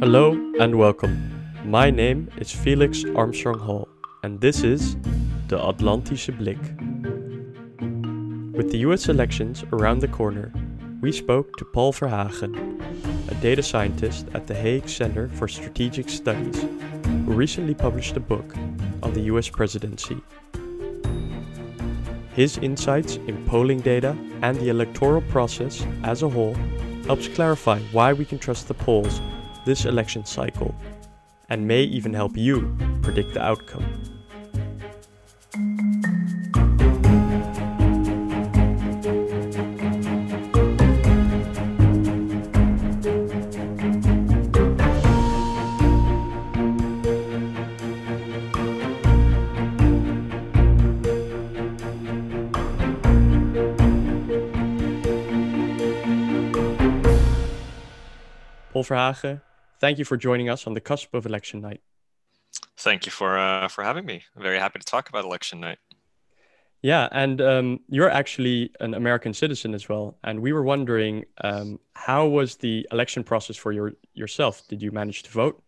Hello and welcome. My name is Felix Armstrong Hall, and this is the Atlantische Blik. With the US elections around the corner, we spoke to Paul Verhagen, a data scientist at the Hague Center for Strategic Studies, who recently published a book on the US presidency. His insights in polling data and the electoral process as a whole helps clarify why we can trust the polls this election cycle and may even help you predict the outcome. Verhagen, thank you for joining us on the cusp of election night. Thank you for uh, for having me. I'm very happy to talk about election night. Yeah, and um, you're actually an American citizen as well. And we were wondering, um, how was the election process for your yourself? Did you manage to vote?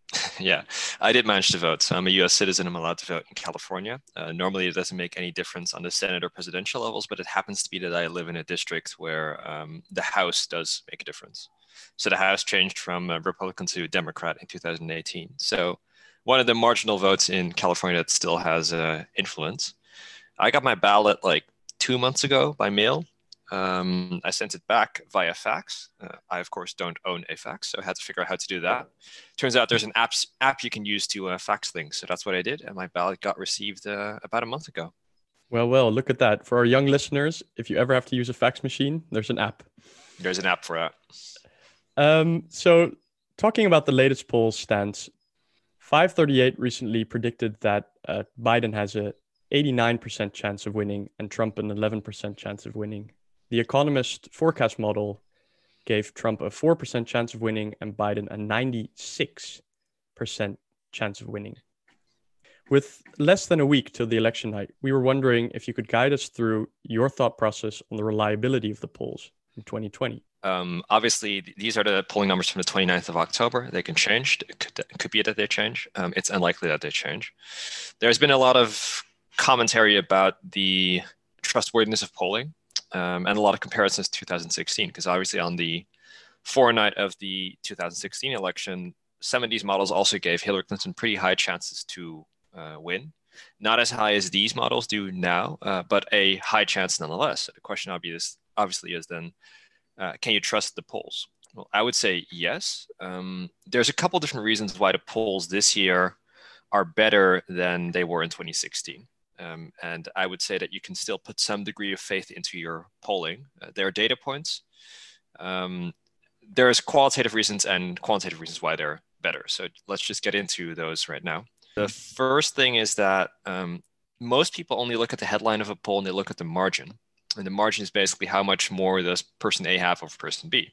yeah, I did manage to vote. So I'm a U.S. citizen. I'm allowed to vote in California. Uh, normally, it doesn't make any difference on the Senate or presidential levels, but it happens to be that I live in a district where um, the House does make a difference. So the House changed from Republican to Democrat in 2018. So one of the marginal votes in California that still has uh, influence. I got my ballot like two months ago by mail. Um, I sent it back via fax. Uh, I, of course, don't own a fax, so I had to figure out how to do that. Turns out there's an apps, app you can use to uh, fax things. So that's what I did. And my ballot got received uh, about a month ago. Well, well, look at that. For our young listeners, if you ever have to use a fax machine, there's an app. There's an app for that. Um, so, talking about the latest poll stance, 538 recently predicted that uh, Biden has a 89% chance of winning and Trump an 11% chance of winning. The Economist forecast model gave Trump a 4% chance of winning and Biden a 96% chance of winning. With less than a week till the election night, we were wondering if you could guide us through your thought process on the reliability of the polls in 2020. Um, obviously, these are the polling numbers from the 29th of October. They can change. It could, it could be that they change. Um, it's unlikely that they change. There's been a lot of commentary about the trustworthiness of polling um, and a lot of comparisons to 2016, because obviously on the forenight of the 2016 election, some of these models also gave Hillary Clinton pretty high chances to uh, win. Not as high as these models do now, uh, but a high chance nonetheless. So the question obvious, obviously is then, uh, can you trust the polls? Well, I would say yes. Um, there's a couple different reasons why the polls this year are better than they were in 2016. Um, and I would say that you can still put some degree of faith into your polling. Uh, there are data points. Um, there's qualitative reasons and quantitative reasons why they're better. So let's just get into those right now. The first thing is that um, most people only look at the headline of a poll and they look at the margin. And the margin is basically how much more does person A have over person B.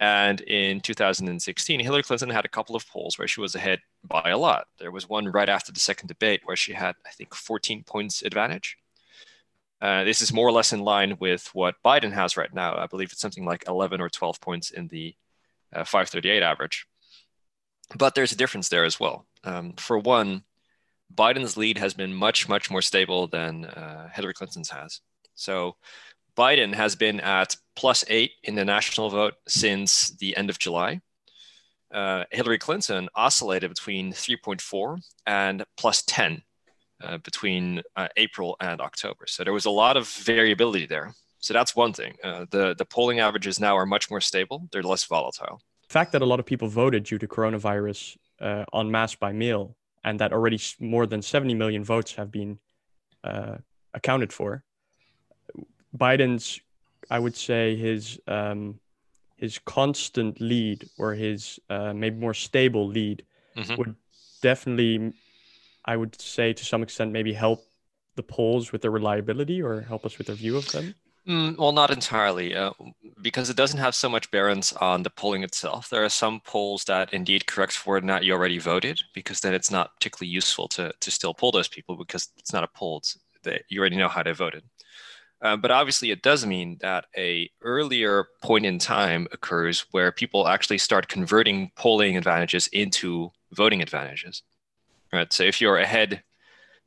And in 2016, Hillary Clinton had a couple of polls where she was ahead by a lot. There was one right after the second debate where she had, I think, 14 points advantage. Uh, this is more or less in line with what Biden has right now. I believe it's something like 11 or 12 points in the uh, 538 average. But there's a difference there as well. Um, for one, Biden's lead has been much, much more stable than uh, Hillary Clinton's has. So Biden has been at plus eight in the national vote since the end of July. Uh, Hillary Clinton oscillated between 3.4 and plus 10 uh, between uh, April and October. So there was a lot of variability there. So that's one thing. Uh, the, the polling averages now are much more stable, they're less volatile. The fact that a lot of people voted due to coronavirus uh, en masse by mail and that already more than 70 million votes have been uh, accounted for Biden's, I would say his um, his constant lead or his uh, maybe more stable lead mm-hmm. would definitely, I would say to some extent, maybe help the polls with their reliability or help us with their view of them. Mm, well, not entirely, uh, because it doesn't have so much bearance on the polling itself. There are some polls that indeed correct for not you already voted, because then it's not particularly useful to, to still poll those people because it's not a poll. It's, they, you already know how they voted. Uh, but obviously, it does mean that a earlier point in time occurs where people actually start converting polling advantages into voting advantages. Right. So if you're ahead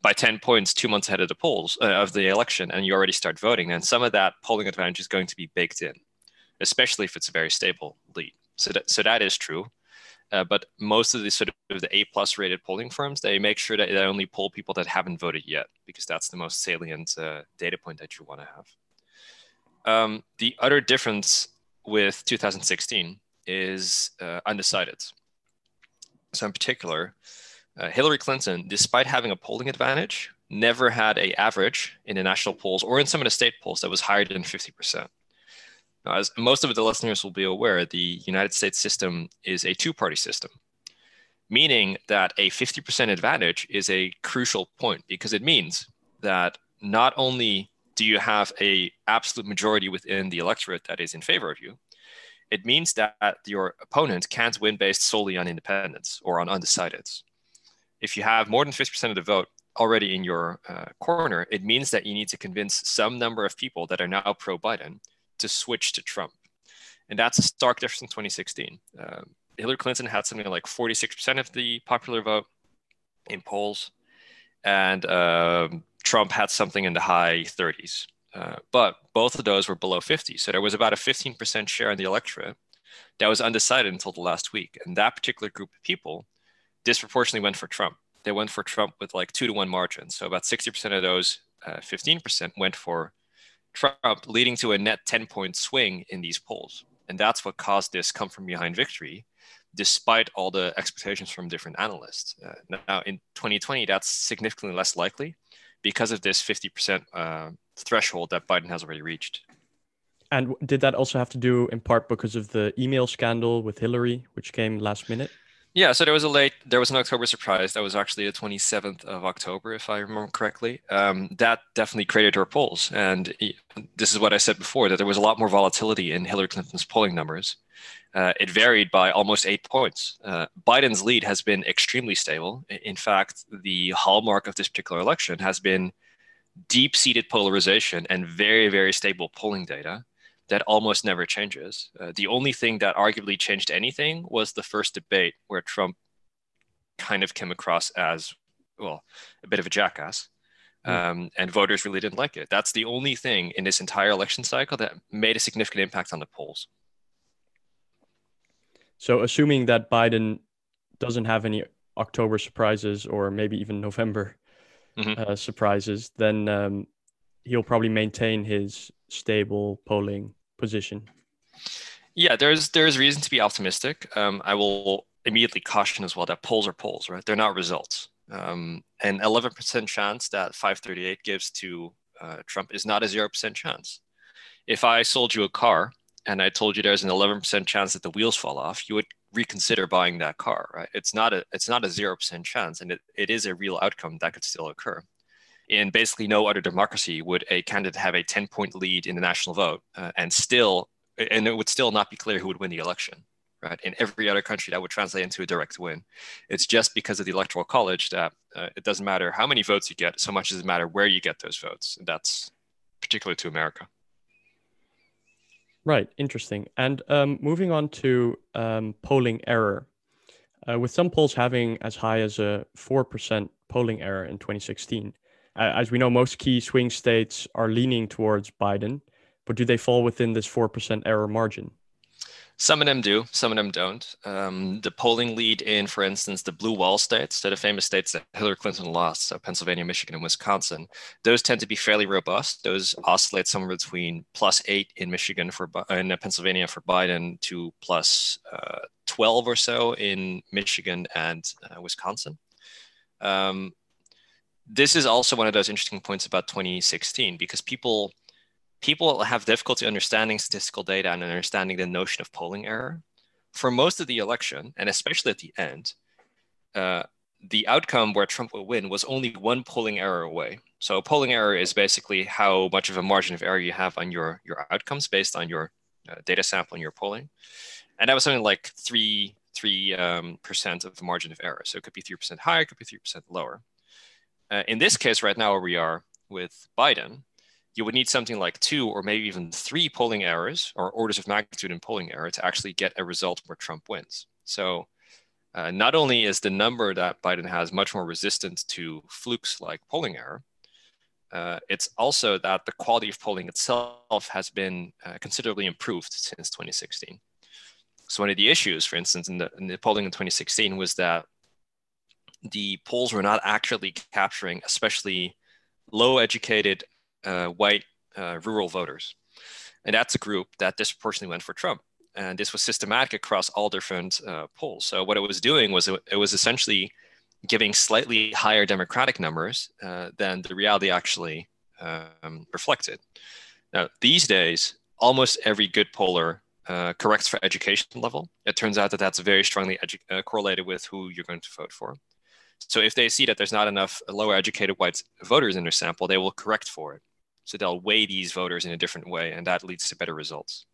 by 10 points two months ahead of the polls uh, of the election and you already start voting, then some of that polling advantage is going to be baked in, especially if it's a very stable lead. So that, so that is true. Uh, but most of the sort of the A plus rated polling firms, they make sure that they only poll people that haven't voted yet, because that's the most salient uh, data point that you want to have. Um, the other difference with 2016 is uh, undecided. So in particular, uh, Hillary Clinton, despite having a polling advantage, never had a average in the national polls or in some of the state polls that was higher than 50%. As most of the listeners will be aware, the United States system is a two-party system, meaning that a 50% advantage is a crucial point because it means that not only do you have a absolute majority within the electorate that is in favor of you, it means that your opponent can't win based solely on independents or on undecideds. If you have more than 50% of the vote already in your uh, corner, it means that you need to convince some number of people that are now pro Biden to switch to Trump. And that's a stark difference in 2016. Uh, Hillary Clinton had something like 46% of the popular vote in polls, and uh, Trump had something in the high 30s. Uh, but both of those were below 50. So there was about a 15% share in the electorate that was undecided until the last week. And that particular group of people disproportionately went for Trump. They went for Trump with like two to one margin. So about 60% of those uh, 15% went for Trump, leading to a net 10 point swing in these polls. And that's what caused this come from behind victory, despite all the expectations from different analysts. Uh, now, in 2020, that's significantly less likely because of this 50% uh, threshold that Biden has already reached. And did that also have to do in part because of the email scandal with Hillary, which came last minute? Yeah, so there was a late, there was an October surprise. That was actually the 27th of October, if I remember correctly. Um, that definitely created her polls. And this is what I said before that there was a lot more volatility in Hillary Clinton's polling numbers. Uh, it varied by almost eight points. Uh, Biden's lead has been extremely stable. In fact, the hallmark of this particular election has been deep seated polarization and very, very stable polling data that almost never changes. Uh, the only thing that arguably changed anything was the first debate where Trump kind of came across as, well, a bit of a jackass. Hmm. Um, and voters really didn't like it. That's the only thing in this entire election cycle that made a significant impact on the polls. So, assuming that Biden doesn't have any October surprises or maybe even November mm-hmm. uh, surprises, then um, he'll probably maintain his stable polling position. Yeah, there's there's reason to be optimistic. Um, I will immediately caution as well that polls are polls, right? They're not results. Um, an 11% chance that 538 gives to uh, Trump is not a 0% chance. If I sold you a car and I told you there's an 11% chance that the wheels fall off, you would reconsider buying that car, right? It's not a it's not a 0% chance, and it, it is a real outcome that could still occur in basically no other democracy would a candidate have a 10 point lead in the national vote uh, and still and it would still not be clear who would win the election right? In every other country that would translate into a direct win. It's just because of the electoral college that uh, it doesn't matter how many votes you get so much as it matter where you get those votes and that's particular to america. Right interesting. And um, moving on to um, polling error uh, with some polls having as high as a 4% polling error in 2016 as we know, most key swing states are leaning towards Biden, but do they fall within this 4% error margin? Some of them do, some of them don't. Um, the polling lead in, for instance, the blue wall states, the famous states that Hillary Clinton lost, so Pennsylvania, Michigan, and Wisconsin, those tend to be fairly robust. Those oscillate somewhere between plus eight in Michigan for in Pennsylvania for Biden to plus, uh, 12 or so in Michigan and uh, Wisconsin. Um, this is also one of those interesting points about 2016 because people people have difficulty understanding statistical data and understanding the notion of polling error. For most of the election, and especially at the end, uh, the outcome where Trump will win was only one polling error away. So a polling error is basically how much of a margin of error you have on your, your outcomes based on your uh, data sample and your polling. And that was something like three, three um, percent of the margin of error. So it could be 3% higher, it could be 3% lower. Uh, in this case, right now, where we are with Biden, you would need something like two or maybe even three polling errors or orders of magnitude in polling error to actually get a result where Trump wins. So uh, not only is the number that Biden has much more resistant to flukes like polling error, uh, it's also that the quality of polling itself has been uh, considerably improved since 2016. So one of the issues, for instance, in the, in the polling in 2016 was that the polls were not actually capturing especially low educated uh, white uh, rural voters. And that's a group that disproportionately went for Trump. And this was systematic across all different uh, polls. So what it was doing was it, it was essentially giving slightly higher democratic numbers uh, than the reality actually um, reflected. Now, these days, almost every good poller uh, corrects for education level. It turns out that that's very strongly uh, correlated with who you're going to vote for. So if they see that there's not enough lower educated white voters in their sample, they will correct for it. So they'll weigh these voters in a different way, and that leads to better results.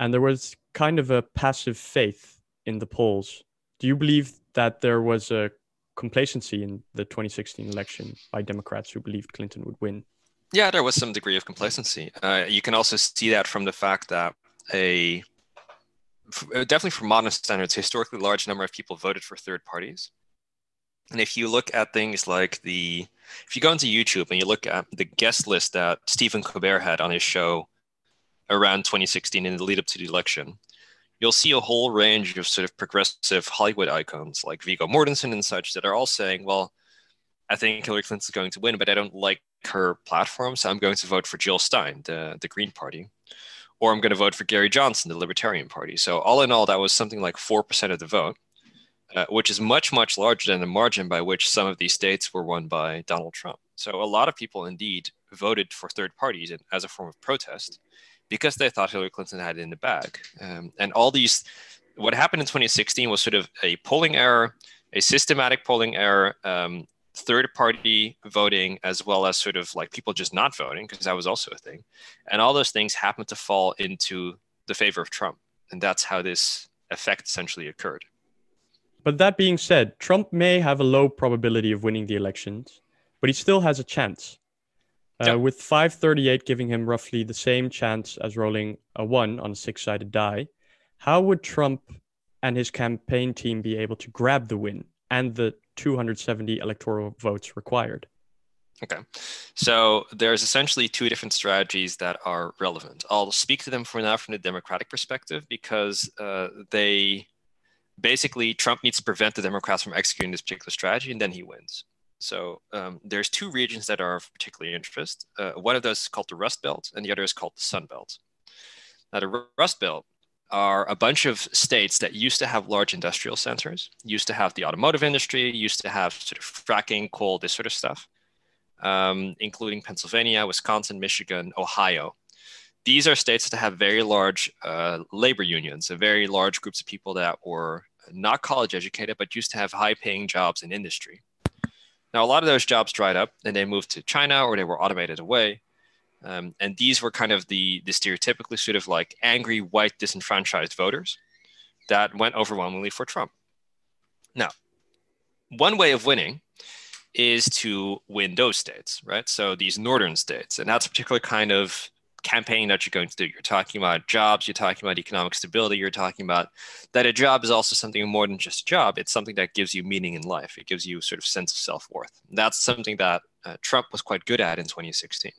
And there was kind of a passive faith in the polls. Do you believe that there was a complacency in the 2016 election by Democrats who believed Clinton would win? Yeah, there was some degree of complacency. Uh, you can also see that from the fact that a definitely for modern standards, historically large number of people voted for third parties. And if you look at things like the, if you go into YouTube and you look at the guest list that Stephen Colbert had on his show around 2016 in the lead up to the election, you'll see a whole range of sort of progressive Hollywood icons like Viggo Mortensen and such that are all saying, well, I think Hillary Clinton's going to win, but I don't like her platform, so I'm going to vote for Jill Stein, the, the Green Party. Or I'm going to vote for Gary Johnson, the Libertarian Party. So all in all, that was something like 4% of the vote. Uh, which is much, much larger than the margin by which some of these states were won by Donald Trump. So a lot of people indeed voted for third parties as a form of protest because they thought Hillary Clinton had it in the bag. Um, and all these, what happened in 2016 was sort of a polling error, a systematic polling error, um, third party voting, as well as sort of like people just not voting, because that was also a thing. And all those things happened to fall into the favor of Trump. And that's how this effect essentially occurred. But that being said, Trump may have a low probability of winning the elections, but he still has a chance. Uh, yep. With 538 giving him roughly the same chance as rolling a one on a six sided die, how would Trump and his campaign team be able to grab the win and the 270 electoral votes required? Okay. So there's essentially two different strategies that are relevant. I'll speak to them for now from the Democratic perspective because uh, they basically Trump needs to prevent the Democrats from executing this particular strategy, and then he wins. So um, there's two regions that are of particular interest. Uh, one of those is called the Rust Belt, and the other is called the Sun Belt. Now, the Rust Belt are a bunch of states that used to have large industrial centers, used to have the automotive industry, used to have sort of fracking, coal, this sort of stuff, um, including Pennsylvania, Wisconsin, Michigan, Ohio. These are states that have very large uh, labor unions, a very large groups of people that were not college educated, but used to have high paying jobs in industry. Now, a lot of those jobs dried up and they moved to China or they were automated away. Um, and these were kind of the, the stereotypically sort of like angry white disenfranchised voters that went overwhelmingly for Trump. Now, one way of winning is to win those states, right? So these northern states, and that's a particular kind of campaign that you're going to do. You're talking about jobs, you're talking about economic stability, you're talking about that a job is also something more than just a job. It's something that gives you meaning in life. It gives you sort of sense of self-worth. That's something that uh, Trump was quite good at in 2016.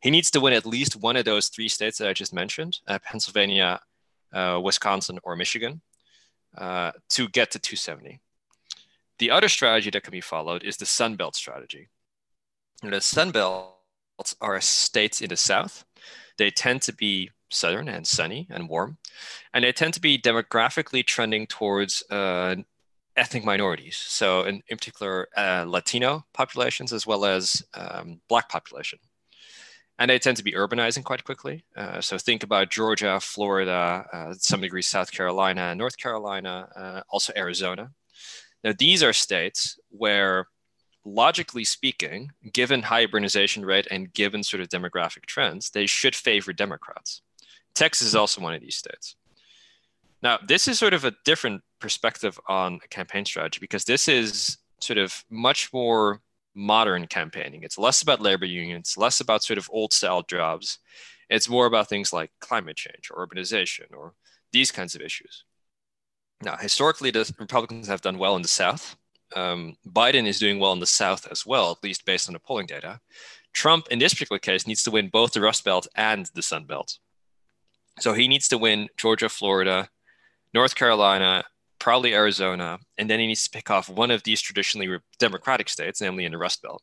He needs to win at least one of those three states that I just mentioned, uh, Pennsylvania, uh, Wisconsin, or Michigan, uh, to get to 270. The other strategy that can be followed is the Sun Belt strategy. The Sun Belt are states in the South they tend to be southern and sunny and warm, and they tend to be demographically trending towards uh, ethnic minorities. So, in, in particular, uh, Latino populations as well as um, Black population. And they tend to be urbanizing quite quickly. Uh, so, think about Georgia, Florida, uh, some degree South Carolina, North Carolina, uh, also Arizona. Now, these are states where logically speaking, given high urbanization rate and given sort of demographic trends, they should favor Democrats. Texas is hmm. also one of these states. Now, this is sort of a different perspective on a campaign strategy because this is sort of much more modern campaigning. It's less about labor unions, less about sort of old style jobs. It's more about things like climate change or urbanization or these kinds of issues. Now, historically, the Republicans have done well in the South. Um, Biden is doing well in the South as well, at least based on the polling data. Trump, in this particular case, needs to win both the Rust Belt and the Sun Belt. So he needs to win Georgia, Florida, North Carolina, probably Arizona, and then he needs to pick off one of these traditionally Democratic states, namely in the Rust Belt.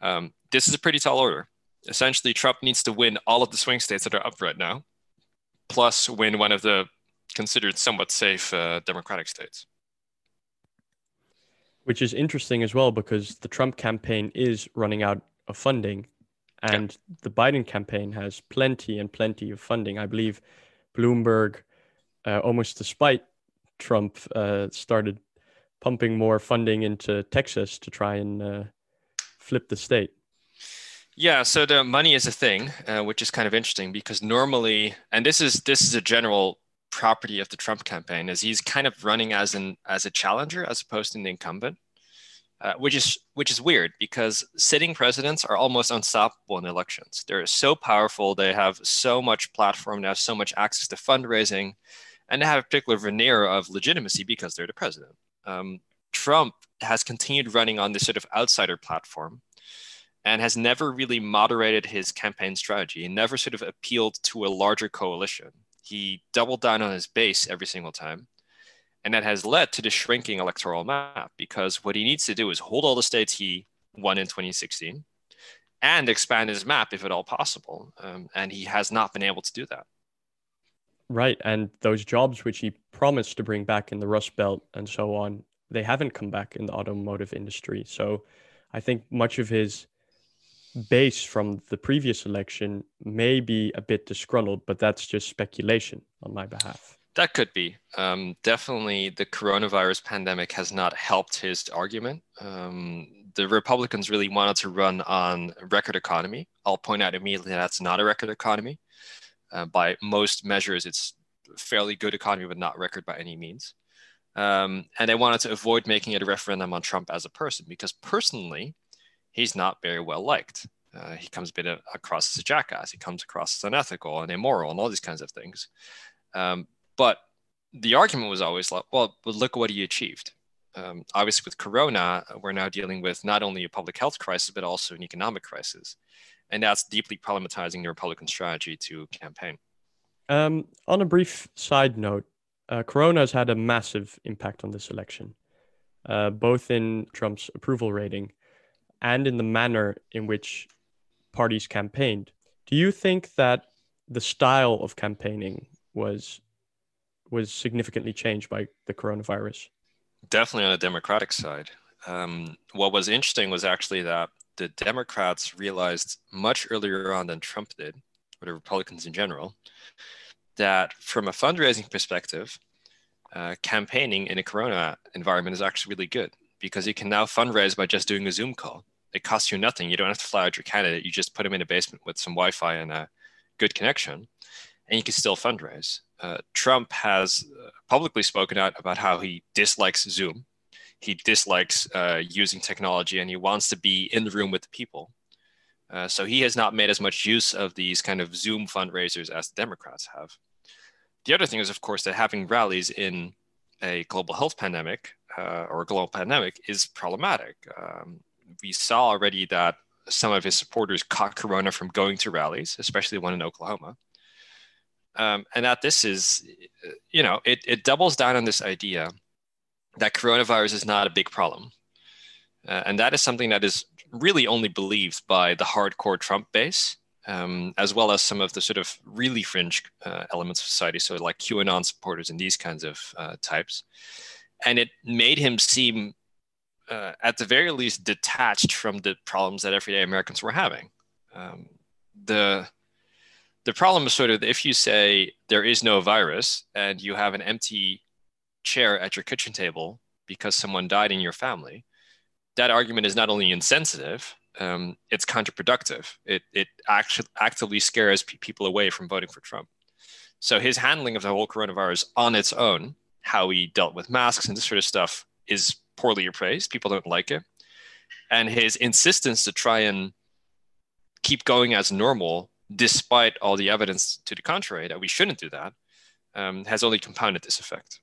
Um, this is a pretty tall order. Essentially, Trump needs to win all of the swing states that are up right now, plus win one of the considered somewhat safe uh, Democratic states. Which is interesting as well because the Trump campaign is running out of funding and yeah. the Biden campaign has plenty and plenty of funding. I believe Bloomberg, uh, almost despite Trump, uh, started pumping more funding into Texas to try and uh, flip the state. Yeah, so the money is a thing, uh, which is kind of interesting because normally, and this is this is a general property of the Trump campaign, is he's kind of running as an as a challenger as opposed to an incumbent. Uh, which is which is weird because sitting presidents are almost unstoppable in elections. They're so powerful. They have so much platform. They have so much access to fundraising, and they have a particular veneer of legitimacy because they're the president. Um, Trump has continued running on this sort of outsider platform, and has never really moderated his campaign strategy. He never sort of appealed to a larger coalition. He doubled down on his base every single time and that has led to the shrinking electoral map because what he needs to do is hold all the states he won in 2016 and expand his map if at all possible. Um, and he has not been able to do that. Right. And those jobs which he promised to bring back in the Rust Belt and so on, they haven't come back in the automotive industry. So I think much of his base from the previous election may be a bit disgruntled, but that's just speculation on my behalf. That could be. Um, definitely, the coronavirus pandemic has not helped his argument. Um, the Republicans really wanted to run on record economy. I'll point out immediately that's not a record economy. Uh, by most measures, it's fairly good economy, but not record by any means. Um, and they wanted to avoid making it a referendum on Trump as a person because personally, he's not very well liked. Uh, he comes a bit across as a jackass. He comes across as unethical and immoral and all these kinds of things. Um, but the argument was always like, well, but look what he achieved. Um, obviously, with Corona, we're now dealing with not only a public health crisis, but also an economic crisis. And that's deeply problematizing the Republican strategy to campaign. Um, on a brief side note, uh, Corona has had a massive impact on this election, uh, both in Trump's approval rating and in the manner in which parties campaigned. Do you think that the style of campaigning was was significantly changed by the coronavirus. Definitely on the Democratic side. Um, what was interesting was actually that the Democrats realized much earlier on than Trump did, or the Republicans in general, that from a fundraising perspective, uh, campaigning in a corona environment is actually really good because you can now fundraise by just doing a Zoom call. It costs you nothing. You don't have to fly out your candidate. You just put them in a basement with some Wi Fi and a good connection, and you can still fundraise uh, Trump has uh, publicly spoken out about how he dislikes Zoom. He dislikes uh, using technology and he wants to be in the room with the people. Uh, so he has not made as much use of these kind of Zoom fundraisers as the Democrats have. The other thing is, of course, that having rallies in a global health pandemic uh, or a global pandemic is problematic. Um, we saw already that some of his supporters caught corona from going to rallies, especially one in Oklahoma. Um, and that this is, you know, it, it doubles down on this idea that coronavirus is not a big problem. Uh, and that is something that is really only believed by the hardcore Trump base, um, as well as some of the sort of really fringe uh, elements of society, so like QAnon supporters and these kinds of uh, types. And it made him seem, uh, at the very least, detached from the problems that everyday Americans were having. Um, the the problem is sort of if you say there is no virus and you have an empty chair at your kitchen table because someone died in your family, that argument is not only insensitive, um, it's counterproductive. It, it actually actively scares p- people away from voting for Trump. So his handling of the whole coronavirus on its own, how he dealt with masks and this sort of stuff, is poorly appraised. People don't like it. And his insistence to try and keep going as normal, despite all the evidence to the contrary that we shouldn't do that, um, has only compounded this effect.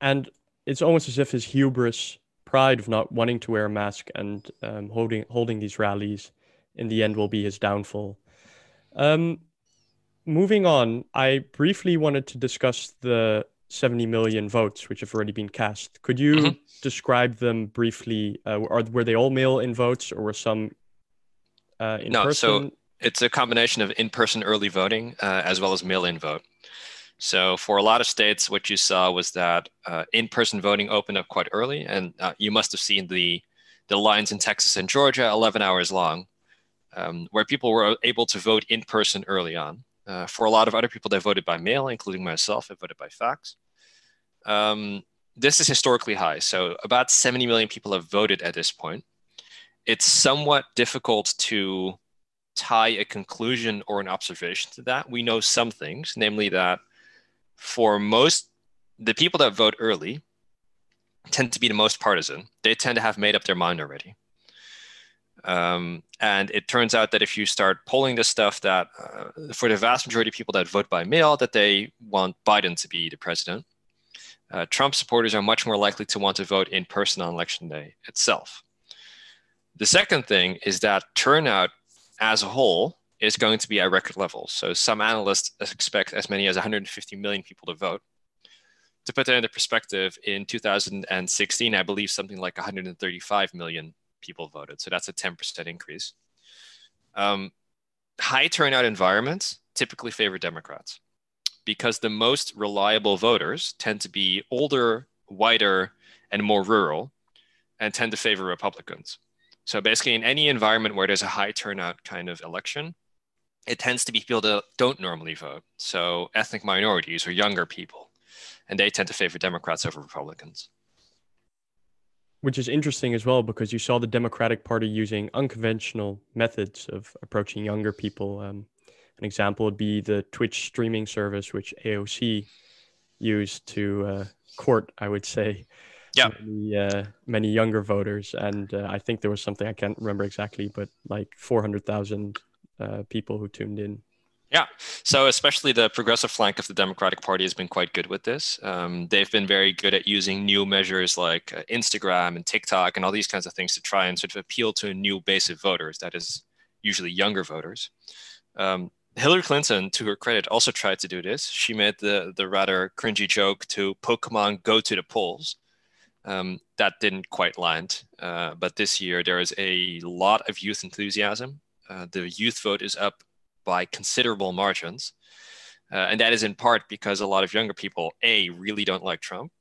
And it's almost as if his hubris, pride of not wanting to wear a mask and um, holding holding these rallies, in the end will be his downfall. Um, moving on, I briefly wanted to discuss the 70 million votes which have already been cast. Could you mm-hmm. describe them briefly? Uh, are were they all mail-in votes, or were some uh, in no, person? so it's a combination of in-person early voting uh, as well as mail-in vote. So for a lot of states, what you saw was that uh, in-person voting opened up quite early, and uh, you must have seen the the lines in Texas and Georgia, 11 hours long, um, where people were able to vote in person early on. Uh, for a lot of other people, they voted by mail, including myself. I voted by fax. Um, this is historically high. So about 70 million people have voted at this point. It's somewhat difficult to tie a conclusion or an observation to that. We know some things, namely that for most, the people that vote early tend to be the most partisan. They tend to have made up their mind already. Um, and it turns out that if you start polling this stuff, that uh, for the vast majority of people that vote by mail, that they want Biden to be the president. Uh, Trump supporters are much more likely to want to vote in person on election day itself. The second thing is that turnout as a whole is going to be at record levels. So some analysts expect as many as 150 million people to vote. To put that into perspective, in 2016, I believe something like 135 million people voted. So that's a 10% increase. Um, high turnout environments typically favor Democrats because the most reliable voters tend to be older, whiter, and more rural and tend to favor Republicans. So basically, in any environment where there's a high turnout kind of election, it tends to be people that don't normally vote. So ethnic minorities or younger people, and they tend to favor Democrats over Republicans which is interesting as well because you saw the Democratic Party using unconventional methods of approaching younger people. Um, an example would be the Twitch streaming service, which AOC used to uh, court, I would say, yeah. many, uh, many younger voters. And uh, I think there was something I can't remember exactly, but like 400,000 uh, people who tuned in yeah. So especially the progressive flank of the Democratic Party has been quite good with this. Um, they've been very good at using new measures like uh, Instagram and TikTok and all these kinds of things to try and sort of appeal to a new base of voters, that is usually younger voters. Um, Hillary Clinton, to her credit, also tried to do this. She made the, the rather cringy joke to Pokemon go to the polls. Um, that didn't quite land. Uh, but this year, there is a lot of youth enthusiasm. Uh, the youth vote is up by considerable margins. Uh, and that is in part because a lot of younger people, A, really don't like Trump,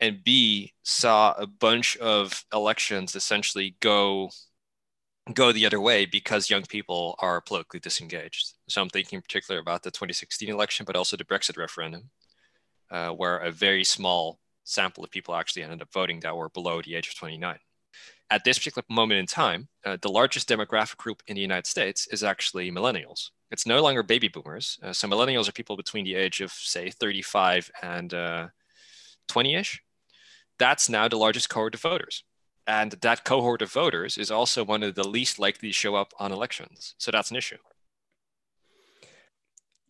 and B, saw a bunch of elections essentially go go the other way because young people are politically disengaged. So I'm thinking in particular about the 2016 election, but also the Brexit referendum, uh, where a very small sample of people actually ended up voting that were below the age of 29 at this particular moment in time, uh, the largest demographic group in the United States is actually millennials. It's no longer baby boomers. Uh, so millennials are people between the age of, say, 35 and 20 uh, ish. That's now the largest cohort of voters. And that cohort of voters is also one of the least likely to show up on elections. So that's an issue.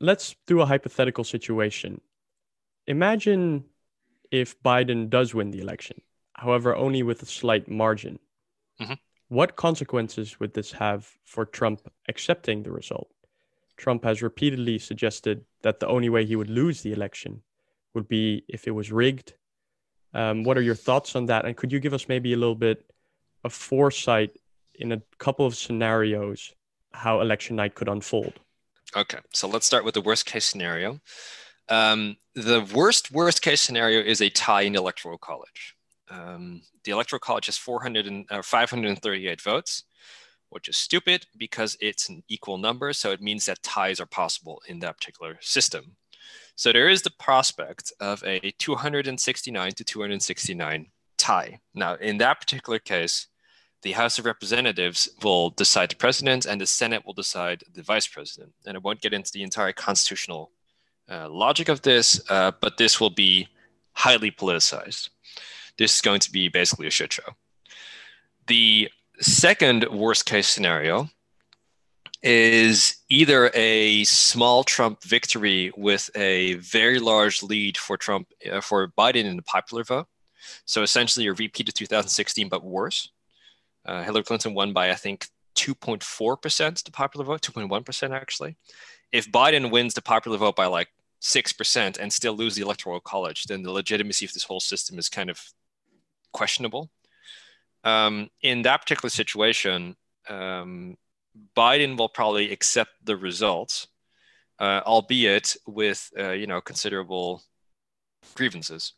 Let's do a hypothetical situation. Imagine if Biden does win the election, however, only with a slight margin. Mm-hmm. What consequences would this have for Trump accepting the result? Trump has repeatedly suggested that the only way he would lose the election would be if it was rigged. Um, what are your thoughts on that? And could you give us maybe a little bit of foresight in a couple of scenarios how election night could unfold? Okay, so let's start with the worst case scenario. Um, the worst worst case scenario is a tie in the electoral college. Um, the Electoral College has 400 and, uh, 538 votes, which is stupid because it's an equal number. So it means that ties are possible in that particular system. So there is the prospect of a 269 to 269 tie. Now, in that particular case, the House of Representatives will decide the president and the Senate will decide the vice president. And I won't get into the entire constitutional uh, logic of this, uh, but this will be highly politicized. this is going to be basically a shit show. The second worst case scenario is either a small Trump victory with a very large lead for Trump uh, for Biden in the popular vote. So essentially, a repeat of 2016, but worse. Uh, Hillary Clinton won by I think 2.4 percent the popular vote, 2.1 percent actually. If Biden wins the popular vote by like six percent and still lose the electoral college, then the legitimacy of this whole system is kind of questionable. Um, in that particular situation, um, Biden will probably accept the results, uh, albeit with uh, you know considerable grievances,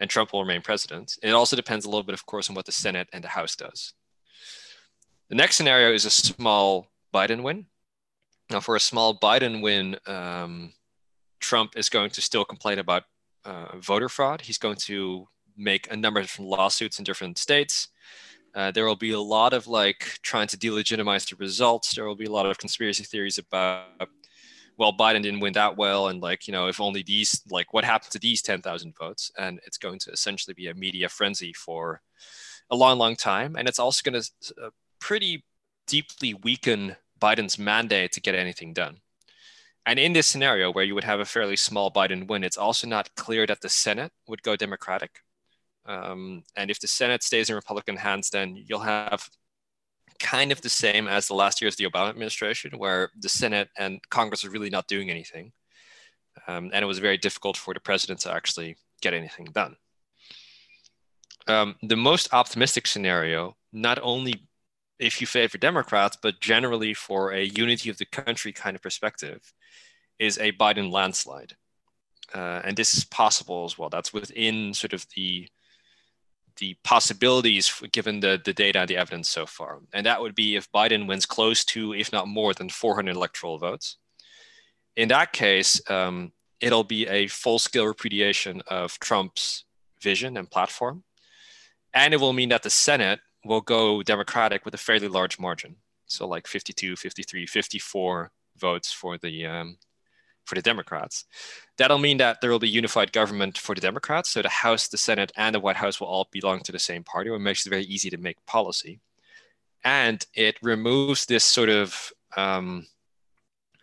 and Trump will remain president. It also depends a little bit, of course, on what the Senate and the House does. The next scenario is a small Biden win. Now, for a small Biden win, um, Trump is going to still complain about uh, voter fraud. He's going to make a number of different lawsuits in different states. Uh, there will be a lot of like trying to delegitimize the results. There will be a lot of conspiracy theories about, well, Biden didn't win that well, and like you know, if only these, like, what happened to these ten thousand votes? And it's going to essentially be a media frenzy for a long, long time, and it's also going to uh, pretty deeply weaken Biden's mandate to get anything done. And in this scenario, where you would have a fairly small Biden win, it's also not clear that the Senate would go Democratic. Um, and if the Senate stays in Republican hands, then you'll have kind of the same as the last year's of the Obama administration, where the Senate and Congress are really not doing anything. Um, and it was very difficult for the president to actually get anything done. Um, the most optimistic scenario, not only if you favor Democrats, but generally for a unity of the country kind of perspective, is a Biden landslide. Uh, and this is possible as well. That's within sort of the the possibilities given the, the data and the evidence so far. And that would be if Biden wins close to, if not more than 400 electoral votes. In that case, um, it'll be a full scale repudiation of Trump's vision and platform. And it will mean that the Senate will go Democratic with a fairly large margin. So, like 52, 53, 54 votes for the um, for the Democrats. That'll mean that there will be unified government for the Democrats. So the House, the Senate, and the White House will all belong to the same party, which makes it very easy to make policy. And it removes this sort of um,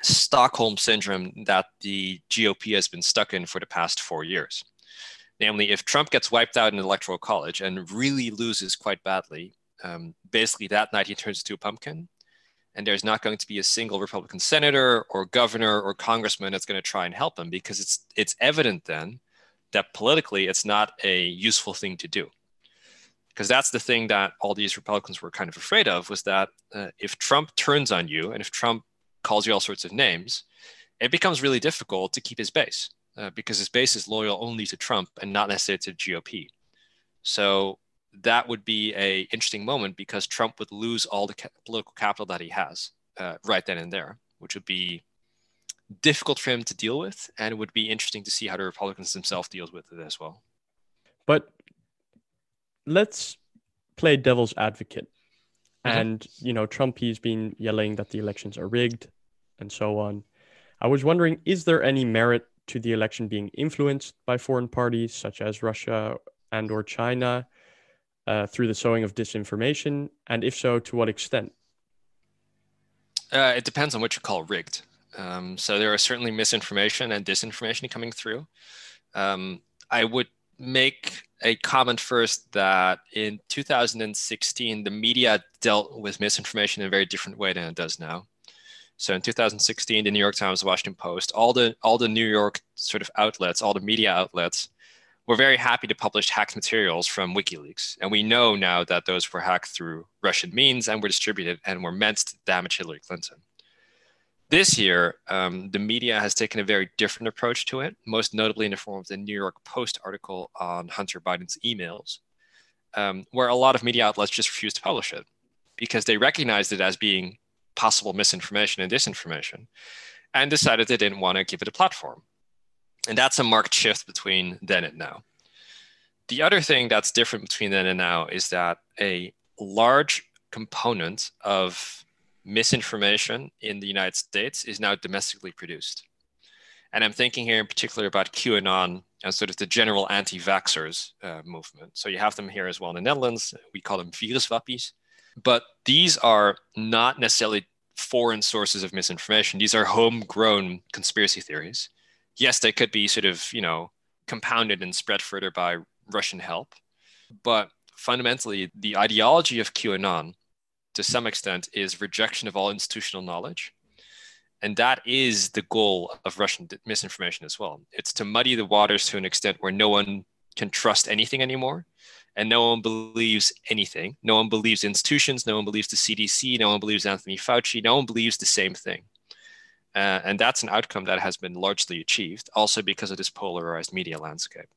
Stockholm syndrome that the GOP has been stuck in for the past four years. Namely, if Trump gets wiped out in the Electoral College and really loses quite badly, um, basically that night he turns into a pumpkin and there's not going to be a single Republican senator or governor or congressman that's going to try and help him because it's it's evident then that politically it's not a useful thing to do. Because that's the thing that all these Republicans were kind of afraid of was that uh, if Trump turns on you and if Trump calls you all sorts of names, it becomes really difficult to keep his base uh, because his base is loyal only to Trump and not necessarily to the GOP. So that would be a interesting moment because Trump would lose all the ca- political capital that he has uh, right then and there, which would be difficult for him to deal with, and it would be interesting to see how the Republicans themselves deals with it as well. But let's play devil's advocate. Mm-hmm. And you know, Trump he's been yelling that the elections are rigged and so on. I was wondering, is there any merit to the election being influenced by foreign parties such as Russia and or China? Uh, through the sowing of disinformation? And if so, to what extent? Uh, it depends on what you call rigged. Um, so there are certainly misinformation and disinformation coming through. Um, I would make a comment first that in 2016, the media dealt with misinformation in a very different way than it does now. So in 2016, the New York Times, Washington Post, all the all the New York sort of outlets, all the media outlets we're very happy to publish hacked materials from WikiLeaks. And we know now that those were hacked through Russian means and were distributed and were meant to damage Hillary Clinton. This year, um, the media has taken a very different approach to it, most notably in the form of the New York Post article on Hunter Biden's emails, um, where a lot of media outlets just refused to publish it because they recognized it as being possible misinformation and disinformation and decided they didn't want to give it a platform. And that's a marked shift between then and now. The other thing that's different between then and now is that a large component of misinformation in the United States is now domestically produced. And I'm thinking here in particular about QAnon and sort of the general anti vaxxers uh, movement. So you have them here as well in the Netherlands. We call them viruswappies. But these are not necessarily foreign sources of misinformation. These are homegrown conspiracy theories. Yes, they could be sort of, you know, compounded and spread further by Russian help. But fundamentally, the ideology of QAnon, to some extent, is rejection of all institutional knowledge. And that is the goal of Russian misinformation as well. It's to muddy the waters to an extent where no one can trust anything anymore and no one believes anything. No one believes institutions. No one believes the CDC. No one believes Anthony Fauci. No one believes the same thing. Uh, and that's an outcome that has been largely achieved, also because of this polarized media landscape.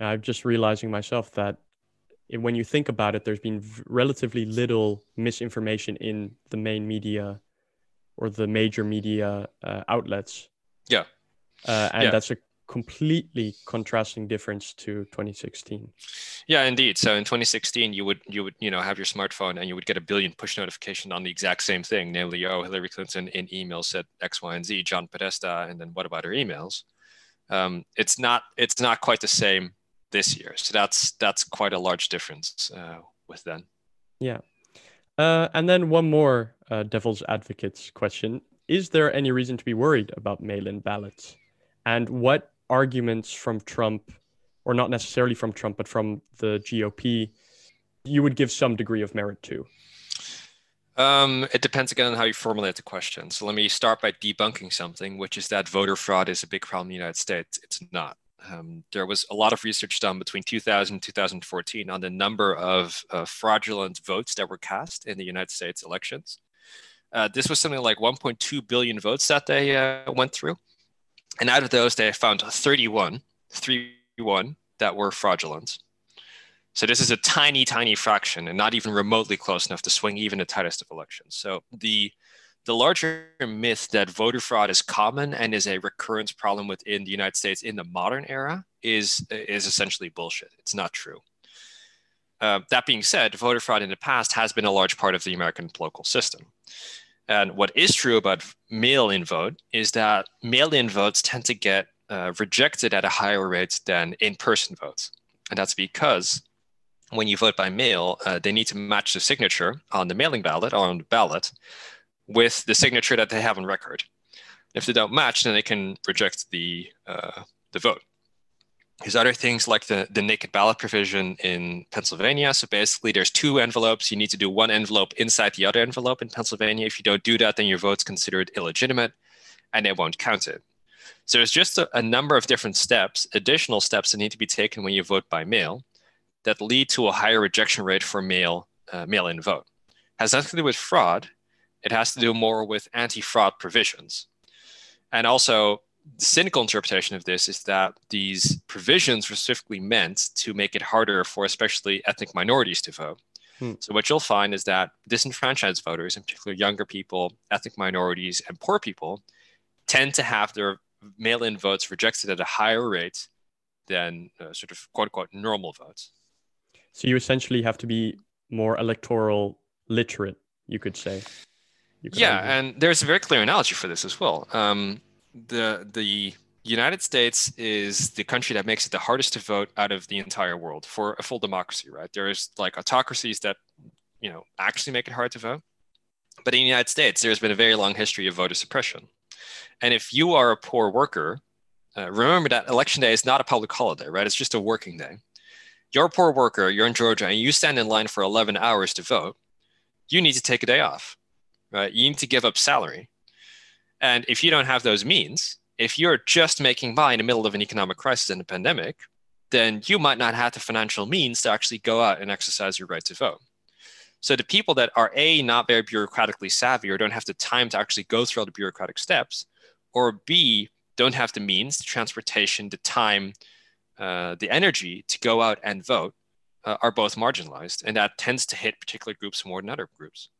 I'm just realizing myself that when you think about it, there's been relatively little misinformation in the main media or the major media uh, outlets. Yeah. Uh, and yeah. that's a completely contrasting difference to 2016 yeah indeed. So in 2016 you would you would you know have your smartphone and you would get a billion push notification on the exact same thing namely oh hillary clinton in email said x y and z john podesta and then what about her emails? Um, it's not it's not quite the same this year. So that's that's quite a large difference uh, with then. Yeah. Uh, and then one more uh, devil's advocates question. Is there any reason to be worried about mail-in ballots? And what arguments from Trump, or not necessarily from Trump, but from the GOP, you would give some degree of merit to? Um, it depends again on how you formulate the question. So let me start by debunking something, which is that voter fraud is a big problem in the United States. It's not. Um, there was a lot of research done between 2000 and 2014 on the number of uh, fraudulent votes that were cast in the United States elections. Uh, this was something like 1.2 billion votes that they uh, went through. And out of those, they found 31, 31 that were fraudulent. So this is a tiny, tiny fraction and not even remotely close enough to swing even the tightest of elections. So the the larger myth that voter fraud is common and is a recurrence problem within the United States in the modern era is is essentially bullshit. It's not true. Uh, that being said, voter fraud in the past has been a large part of the American political system. And what is true about mail in vote is that mail in votes tend to get uh, rejected at a higher rate than in person votes. And that's because when you vote by mail, uh, they need to match the signature on the mailing ballot or on the ballot with the signature that they have on record. If they don't match, then they can reject the, uh, the vote. There's other things like the, the naked ballot provision in Pennsylvania. So basically, there's two envelopes. You need to do one envelope inside the other envelope in Pennsylvania. If you don't do that, then your vote's considered illegitimate and they won't count it. So there's just a, a number of different steps, additional steps that need to be taken when you vote by mail that lead to a higher rejection rate for mail uh, mail-in vote. It has nothing to do with fraud. It has to do more with anti-fraud provisions. And also, the cynical interpretation of this is that these provisions were specifically meant to make it harder for especially ethnic minorities to vote. Hmm. So what you'll find is that disenfranchised voters, in particular younger people, ethnic minorities, and poor people, tend to have their mail-in votes rejected at a higher rate than uh, sort of quote unquote normal votes. So you essentially have to be more electoral literate, you could say. You could yeah, argue. and there's a very clear analogy for this as well. Um, the the United States is the country that makes it the hardest to vote out of the entire world for a full democracy, right? There's like autocracies that, you know, actually make it hard to vote. But in the United States, there's been a very long history of voter suppression. And if you are a poor worker, uh, remember that election day is not a public holiday, right? It's just a working day. You're a poor worker, you're in Georgia, and you stand in line for 11 hours to vote. You need to take a day off, right? You need to give up salary. And if you don't have those means, if you're just making by in the middle of an economic crisis and a pandemic, then you might not have the financial means to actually go out and exercise your right to vote. So the people that are A, not very bureaucratically savvy or don't have the time to actually go through all the bureaucratic steps, or B, don't have the means, the transportation, the time, uh, the energy to go out and vote, uh, are both marginalized. And that tends to hit particular groups more than other groups.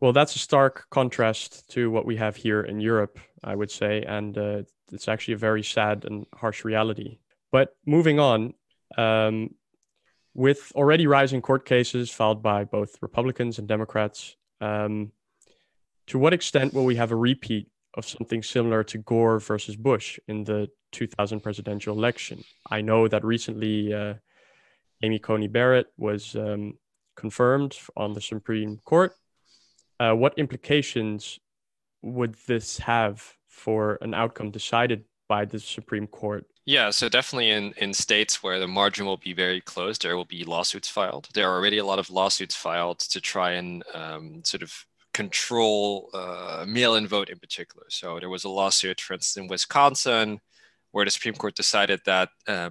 Well, that's a stark contrast to what we have here in Europe, I would say, and uh, it's actually a very sad and harsh reality. But moving on, um, with already rising court cases filed by both Republicans and Democrats, um, to what extent will we have a repeat of something similar to Gore versus Bush in the 2000 presidential election. I know that recently uh, Amy Coney Barrett was um, confirmed on the Supreme Court. Uh, what implications would this have for an outcome decided by the Supreme Court? Yeah, so definitely in, in states where the margin will be very close, there will be lawsuits filed. There are already a lot of lawsuits filed to try and um, sort of control uh, mail-in vote in particular. So there was a lawsuit, for instance, in Wisconsin, where the Supreme Court decided that uh,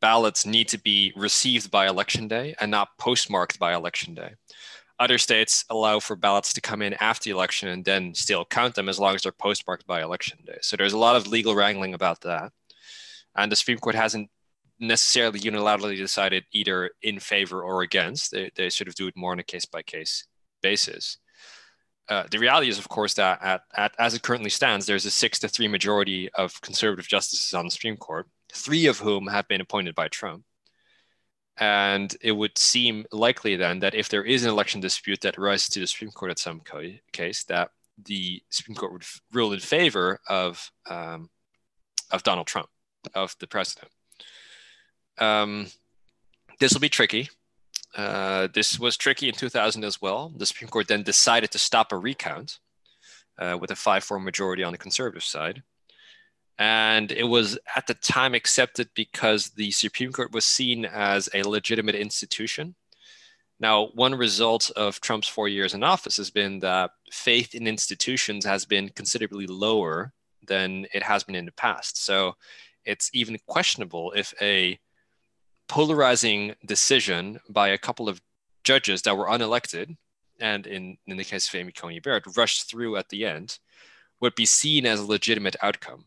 ballots need to be received by election day and not postmarked by election day. Other states allow for ballots to come in after the election and then still count them as long as they're postmarked by election day. So there's a lot of legal wrangling about that. And the Supreme Court hasn't necessarily unilaterally decided either in favor or against. They, they sort of do it more on a case by case basis. Uh, the reality is, of course, that at, at, as it currently stands, there's a six to three majority of conservative justices on the Supreme Court, three of whom have been appointed by Trump. And it would seem likely then that if there is an election dispute that rises to the Supreme Court at some co- case, that the Supreme Court would f- rule in favor of um, of Donald Trump, of the president. Um, this will be tricky. Uh, this was tricky in 2000 as well. The Supreme Court then decided to stop a recount uh, with a 5 4 majority on the conservative side. And it was at the time accepted because the Supreme Court was seen as a legitimate institution. Now, one result of Trump's four years in office has been that faith in institutions has been considerably lower than it has been in the past. So it's even questionable if a polarizing decision by a couple of judges that were unelected, and in, in the case of Amy Coney Barrett, rushed through at the end, would be seen as a legitimate outcome.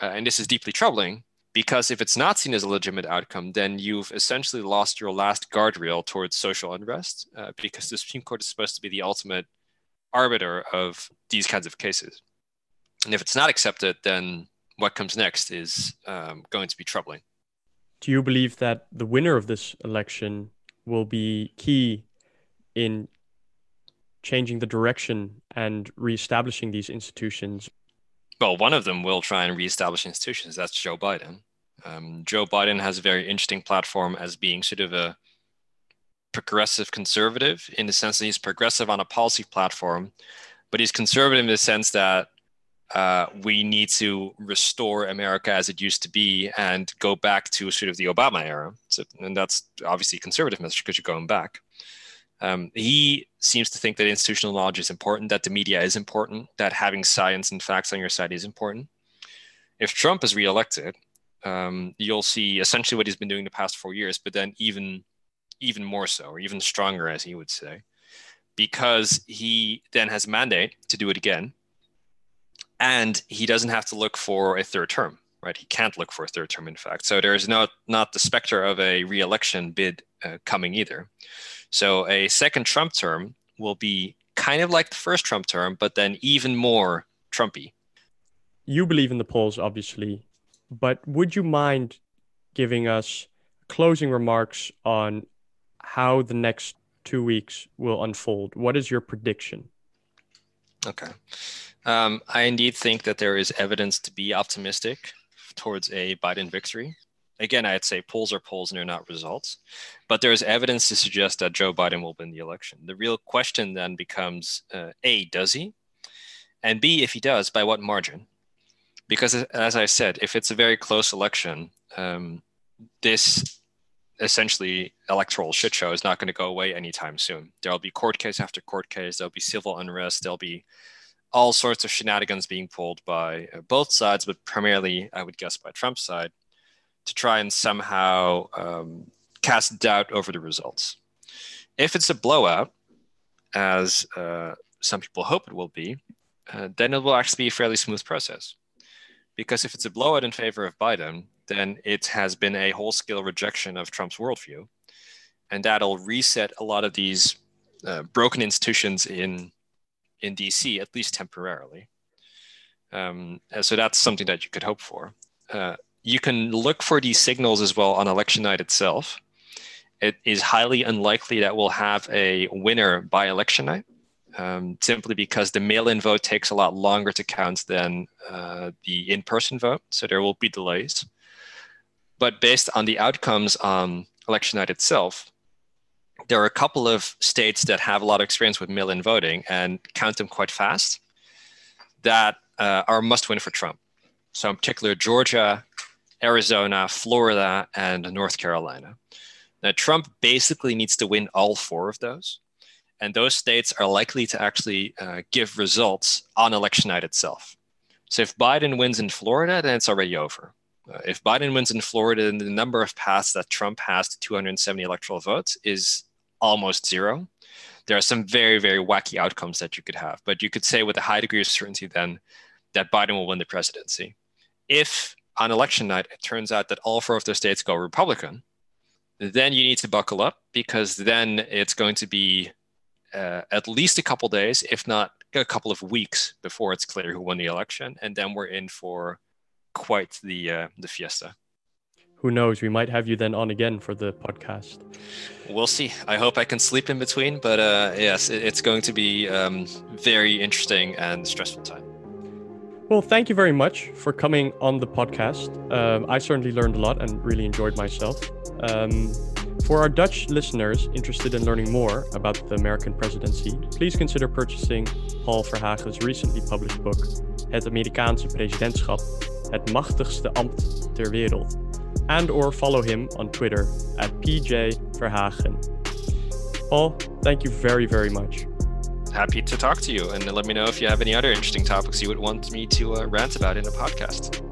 Uh, and this is deeply troubling because if it's not seen as a legitimate outcome, then you've essentially lost your last guardrail towards social unrest uh, because the Supreme Court is supposed to be the ultimate arbiter of these kinds of cases. And if it's not accepted, then what comes next is um, going to be troubling. Do you believe that the winner of this election will be key in changing the direction and reestablishing these institutions well, one of them will try and reestablish institutions. That's Joe Biden. Um, Joe Biden has a very interesting platform as being sort of a progressive conservative in the sense that he's progressive on a policy platform, but he's conservative in the sense that uh, we need to restore America as it used to be and go back to sort of the Obama era. So, and that's obviously conservative message because you're going back. Um, he seems to think that institutional knowledge is important, that the media is important, that having science and facts on your side is important. If Trump is reelected, um, you'll see essentially what he's been doing the past four years, but then even even more so, or even stronger, as he would say, because he then has a mandate to do it again, and he doesn't have to look for a third term. Right, he can't look for a third term, in fact. So there is not not the specter of a reelection bid uh, coming either. So a second Trump term will be kind of like the first Trump term, but then even more Trumpy. You believe in the polls, obviously, but would you mind giving us closing remarks on how the next two weeks will unfold? What is your prediction? Okay. Um, I indeed think that there is evidence to be optimistic towards a Biden victory again, I'd say polls are polls and they're not results, but there's evidence to suggest that Joe Biden will win the election. The real question then becomes uh, A, does he? And B, if he does, by what margin? Because as I said, if it's a very close election, um, this essentially electoral shit show is not going to go away anytime soon. There'll be court case after court case, there'll be civil unrest, there'll be all sorts of shenanigans being pulled by uh, both sides, but primarily, I would guess, by Trump's side to try and somehow um, cast doubt over the results. If it's a blowout, as uh, some people hope it will be, uh, then it will actually be a fairly smooth process. Because if it's a blowout in favor of Biden, then it has been a whole scale rejection of Trump's worldview. And that'll reset a lot of these uh, broken institutions in, in DC, at least temporarily. Um, so that's something that you could hope for. Uh, you can look for these signals as well on election night itself. It is highly unlikely that we'll have a winner by election night. um, simply because the mail-in vote takes a lot longer to count than uh, the in-person vote, so there will be delays. But based on the outcomes on election night itself, there are a couple of states that have a lot of experience with mail-in voting and count them quite fast that uh, are must win for Trump. So in particular, Georgia, Arizona, Florida, and North Carolina. Now, Trump basically needs to win all four of those. And those states are likely to actually uh, give results on election night itself. So if Biden wins in Florida, then it's already over. Uh, if Biden wins in Florida, then the number of paths that Trump has to 270 electoral votes is almost zero. There are some very, very wacky outcomes that you could have, but you could say with a high degree of certainty then that Biden will win the presidency. If on election night it turns out that all four of the states go Republican, then you need to buckle up because then it's going to be uh, at least a couple days, if not a couple of weeks, before it's clear who won the election, and then we're in for quite the uh, the fiesta who knows? We might have you then on again for the podcast. We'll see. I hope I can sleep in between, but uh, yes, it's going to be um, very interesting and stressful time. Well, thank you very much for coming on the podcast. Um, I certainly learned a lot and really enjoyed myself. Um, for our Dutch listeners interested in learning more about the American presidency, please consider purchasing Paul Verhagen's recently published book, Het Amerikaanse presidentschap, het machtigste ambt ter wereld and or follow him on Twitter at PJ Verhagen. Paul, thank you very, very much. Happy to talk to you, and let me know if you have any other interesting topics you would want me to uh, rant about in a podcast.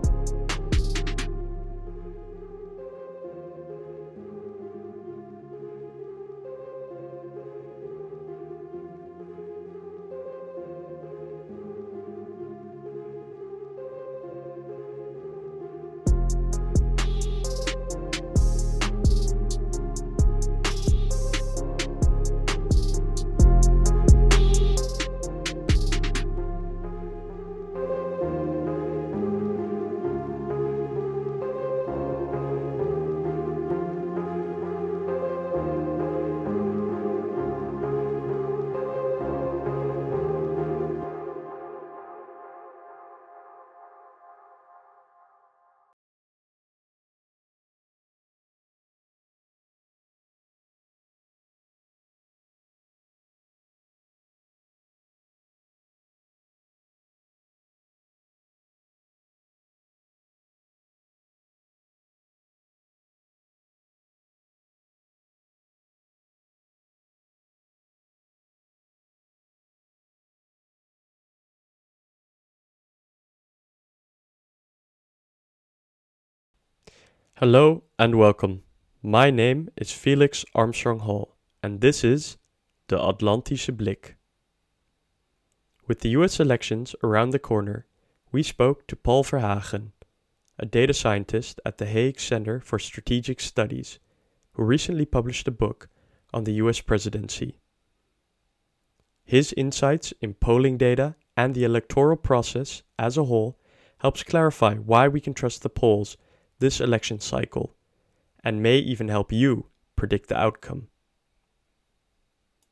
Hello and welcome. My name is Felix Armstrong Hall, and this is the Atlantische Blik. With the US elections around the corner, we spoke to Paul Verhagen, a data scientist at the Hague Center for Strategic Studies, who recently published a book on the US presidency. His insights in polling data and the electoral process as a whole helps clarify why we can trust the polls this election cycle and may even help you predict the outcome.